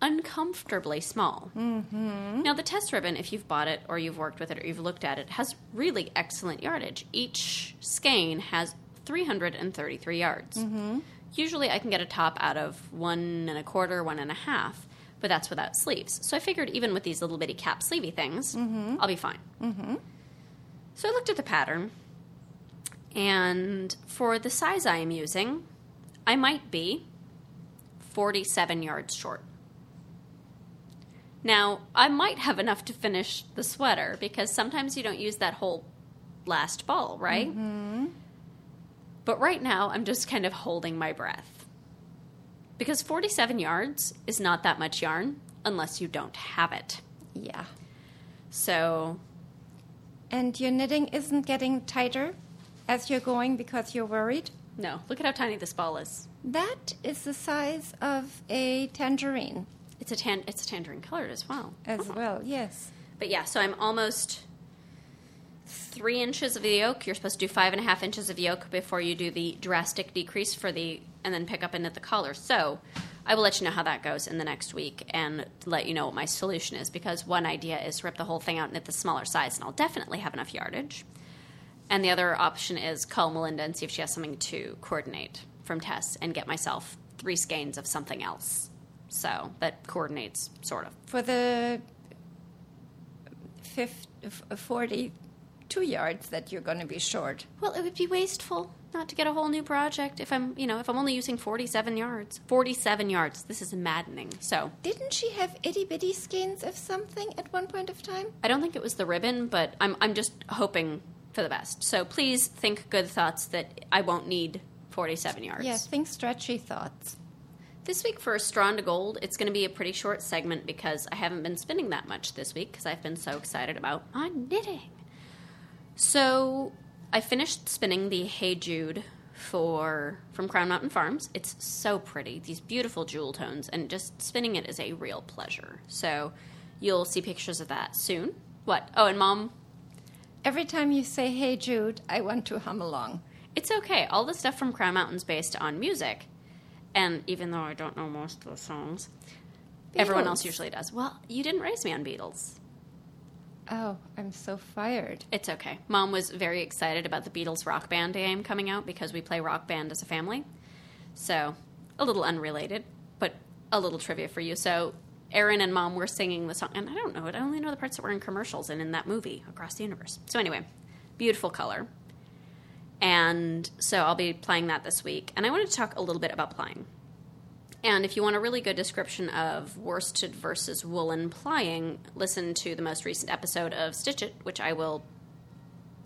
[SPEAKER 1] uncomfortably small. Mm-hmm. Now, the test ribbon, if you've bought it or you've worked with it or you've looked at it, has really excellent yardage. Each skein has 333 yards. Mm-hmm. Usually, I can get a top out of one and a quarter, one and a half, but that's without sleeves. So I figured even with these little bitty cap sleevey things, mm-hmm. I'll be fine. So I looked at the pattern, and for the size I am using, I might be 47 yards short. Now, I might have enough to finish the sweater because sometimes you don't use that whole last ball, right? Mm-hmm. But right now, I'm just kind of holding my breath. Because 47 yards is not that much yarn unless you don't have it.
[SPEAKER 2] Yeah.
[SPEAKER 1] So,
[SPEAKER 2] And your knitting isn't getting tighter as you're going because you're worried?
[SPEAKER 1] no, look at how tiny this ball is.
[SPEAKER 2] That is the size of a tangerine
[SPEAKER 1] It's a tan- it's a tangerine colored as well.
[SPEAKER 2] as uh-huh. well, yes.
[SPEAKER 1] But yeah, so I'm almost three inches of the yoke. You're supposed to do five and a half inches of yoke before you do the drastic decrease for the, and then pick up and knit the collar. So I will let you know how that goes in the next week and let you know what my solution is because one idea is rip the whole thing out and knit the smaller size, and I'll definitely have enough yardage. And the other option is call Melinda and see if she has something to coordinate from Tess and get myself three skeins of something else. So, that coordinates sort of.
[SPEAKER 2] For the 50, 40 two yards that you're going to be short.
[SPEAKER 1] Well, it would be wasteful not to get a whole new project if I'm, you know, if I'm only using 47 yards. 47 yards. This is maddening. So.
[SPEAKER 2] Didn't she have itty bitty skeins of something at one point of time?
[SPEAKER 1] I don't think it was the ribbon, but I'm, I'm just hoping for the best. So please think good thoughts that I won't need 47 yards.
[SPEAKER 2] Yeah, think stretchy thoughts.
[SPEAKER 1] This week for Straw into Gold, it's going to be a pretty short segment because I haven't been spinning that much this week because I've been so excited about my knitting. So I finished spinning the Hey Jude for from Crown Mountain Farms. It's so pretty, these beautiful jewel tones, and just spinning it is a real pleasure. So you'll see pictures of that soon. What? Oh, and Mom,
[SPEAKER 2] Every time you say, hey, Jude, I want to hum along.
[SPEAKER 1] it's okay. All the stuff from Crown Mountain's based on music, and even though I don't know most of the songs, everyone else usually does. Well, you didn't raise me on Beatles.
[SPEAKER 2] Oh, I'm so fired.
[SPEAKER 1] It's okay. Mom was very excited about the Beatles rock band game coming out because we play rock band as a family. So, a little unrelated, but a little trivia for you. So, Erin and Mom were singing the song, and I don't know it. I only know the parts that were in commercials and in that movie, Across the Universe. So, anyway, beautiful color. And so, I'll be playing that this week. And I wanted to talk a little bit about plying. And if you want a really good description of worsted versus woolen plying, listen to the most recent episode of Stitch It, which I will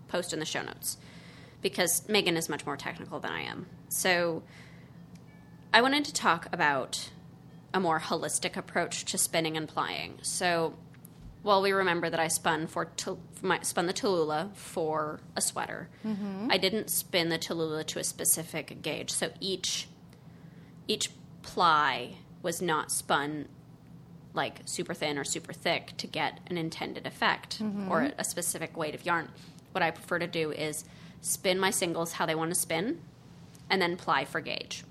[SPEAKER 1] post in the show notes because Megan is much more technical than I am. So I wanted to talk about a more holistic approach to spinning and plying. So while we remember that I spun for tul- my, spun the Tallulah for a sweater, mm-hmm. I didn't spin the Tallulah to a specific gauge. So each each ply was not spun like super thin or super thick to get an intended effect or mm-hmm. a specific weight of yarn. What I prefer to do is spin my singles how they want to spin and then ply for gauge,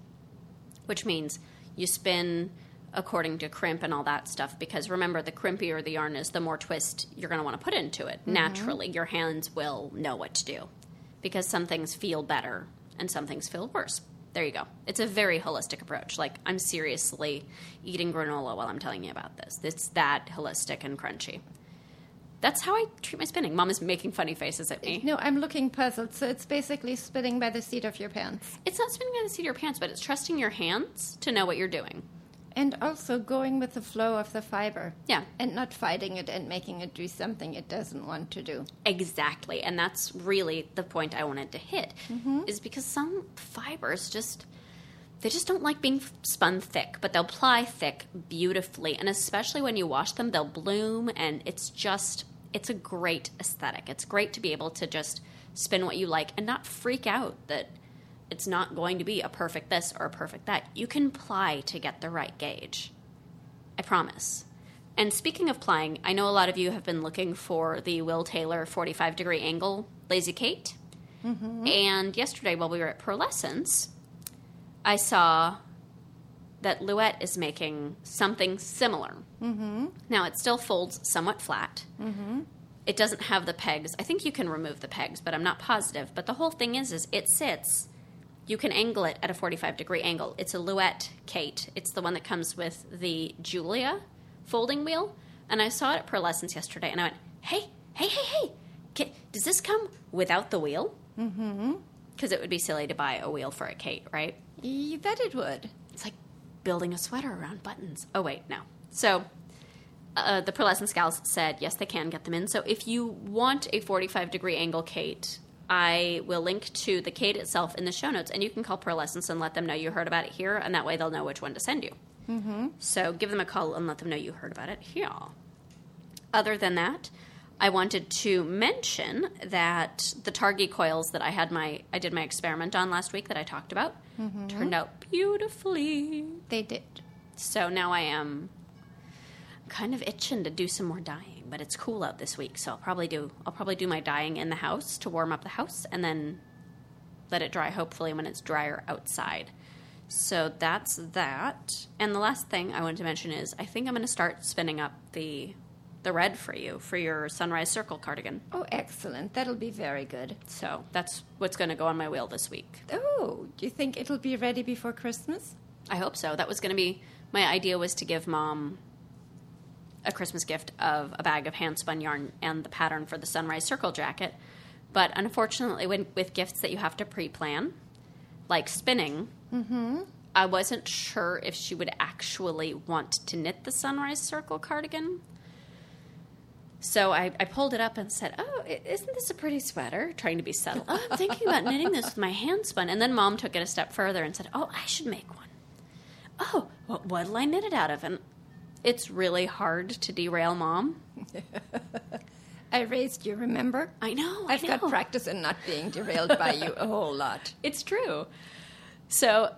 [SPEAKER 1] which means you spin according to crimp and all that stuff because remember the crimpier the yarn is the more twist you're going to want to put into it. Mm-hmm. Naturally your hands will know what to do because some things feel better and some things feel worse there you go. It's a very holistic approach. Like i'm seriously eating granola while i'm telling you about this. It's that holistic and crunchy. That's how i treat my spinning. Mom is making funny faces at me.
[SPEAKER 2] No, I'm looking puzzled. So it's basically spinning by the seat of your pants.
[SPEAKER 1] it's not spinning by the seat of your pants but it's trusting your hands to know what you're doing
[SPEAKER 2] And also going with the flow of the fiber.
[SPEAKER 1] Yeah.
[SPEAKER 2] And not fighting it and making it do something it doesn't want to do.
[SPEAKER 1] Exactly. And that's really the point I wanted to hit mm-hmm. is because some fibers just they just don't like being spun thick, but they'll ply thick beautifully. And especially when you wash them, they'll bloom and it's just it's a great aesthetic. It's great to be able to just spin what you like and not freak out that it's not going to be a perfect this or a perfect that. You can ply to get the right gauge. I promise. And speaking of plying, I know a lot of you have been looking for the Will Taylor 45 degree angle Lazy Kate. And yesterday, while we were at Purlescence, I saw that Louët is making something similar. Mm-hmm. Now, it still folds somewhat flat. Mm-hmm. It doesn't have the pegs. I think you can remove the pegs, but I'm not positive. But the whole thing is, is it sits. You can angle it at a 45 degree angle. It's a Louët Kate. It's the one that comes with the Julia folding wheel. And I saw it at Purlescence yesterday, and I went, "Hey, hey, hey, hey! Ca- Does this come without the wheel?" Mm-hmm. Because it would be silly to buy a wheel for a Kate, right?
[SPEAKER 2] You bet it would.
[SPEAKER 1] It's like building a sweater around buttons. Oh, wait, no. So uh, the Purlescence gals said, yes, they can get them in. So if you want a 45 degree angle Kate, I will link to the Kate itself in the show notes, and you can call Purlescence and let them know you heard about it here, and that way they'll know which one to send you. Mm-hmm. So give them a call and let them know you heard about it here. Other than that, I wanted to mention that the Targi coils that I had my I did my experiment on last week that I talked about turned out beautifully.
[SPEAKER 2] They did.
[SPEAKER 1] So now I am kind of itching to do some more dyeing, but it's cool out this week, so I'll probably do I'll probably do my dyeing in the house to warm up the house and then let it dry hopefully when it's drier outside. So that's that. And the last thing I wanted to mention is I think I'm going to start spinning up the the red for you for your sunrise circle cardigan.
[SPEAKER 2] Oh, excellent. That'll be very good.
[SPEAKER 1] So that's what's going to go on my wheel this week.
[SPEAKER 2] Oh, do you think it'll be ready before Christmas?
[SPEAKER 1] I hope so. That was going to be my idea was to give mom a Christmas gift of a bag of hand spun yarn and the pattern for the sunrise circle jacket. But unfortunately, when, with gifts that you have to pre plan, like spinning, mm-hmm. I wasn't sure if she would actually want to knit the sunrise circle cardigan. So I, I pulled it up and said, "Oh, isn't this a pretty sweater?" Trying to be subtle. oh, I'm thinking about knitting this with my hand spun. And then mom took it a step further and said, "Oh, I should make one." Oh, what what'll I knit it out of? And it's really hard to derail mom.
[SPEAKER 2] I raised you, remember?
[SPEAKER 1] I know.
[SPEAKER 2] I've
[SPEAKER 1] I
[SPEAKER 2] got practice in not being derailed by you a whole lot.
[SPEAKER 1] It's true. So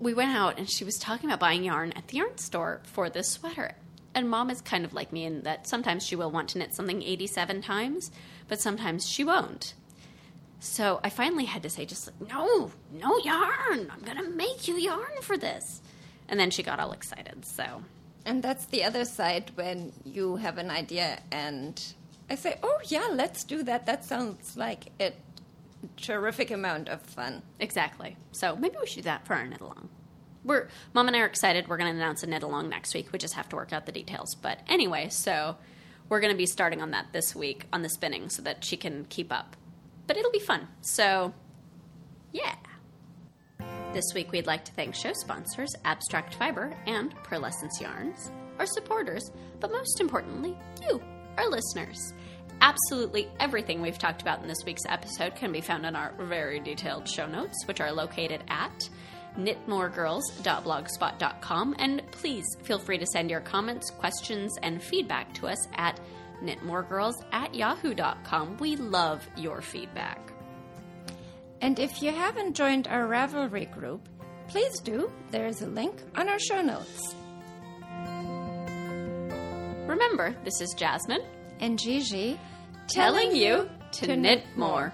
[SPEAKER 1] we went out and she was talking about buying yarn at the yarn store for this sweater. And mom is kind of like me in that sometimes she will want to knit something 87 times, but sometimes she won't. So I finally had to say, just like, no, no yarn. I'm going to make you yarn for this. And then she got all excited. So
[SPEAKER 2] And that's the other side when you have an idea and I say, oh, yeah, let's do that. That sounds like a terrific amount of fun.
[SPEAKER 1] Exactly. So maybe we should do that for our knit along. We're mom and I are excited. We're going to announce a knit along next week. We just have to work out the details. But anyway, so we're going to be starting on that this week on the spinning so that she can keep up. But it'll be fun. So yeah. This week we'd like to thank show sponsors Abstract Fiber and Purlescence Yarns, our supporters, but most importantly, you, our listeners. Absolutely everything we've talked about in this week's episode can be found in our very detailed show notes, which are located at knitmoregirls.blogspot.com. And please feel free to send your comments, questions, and feedback to us at knitmoregirls at yahoo.com. We love your feedback.
[SPEAKER 2] And if you haven't joined our Ravelry group, please do. There is a link on our show notes.
[SPEAKER 1] Remember, this is Jasmine
[SPEAKER 2] And Gigi,
[SPEAKER 1] telling you to knit more.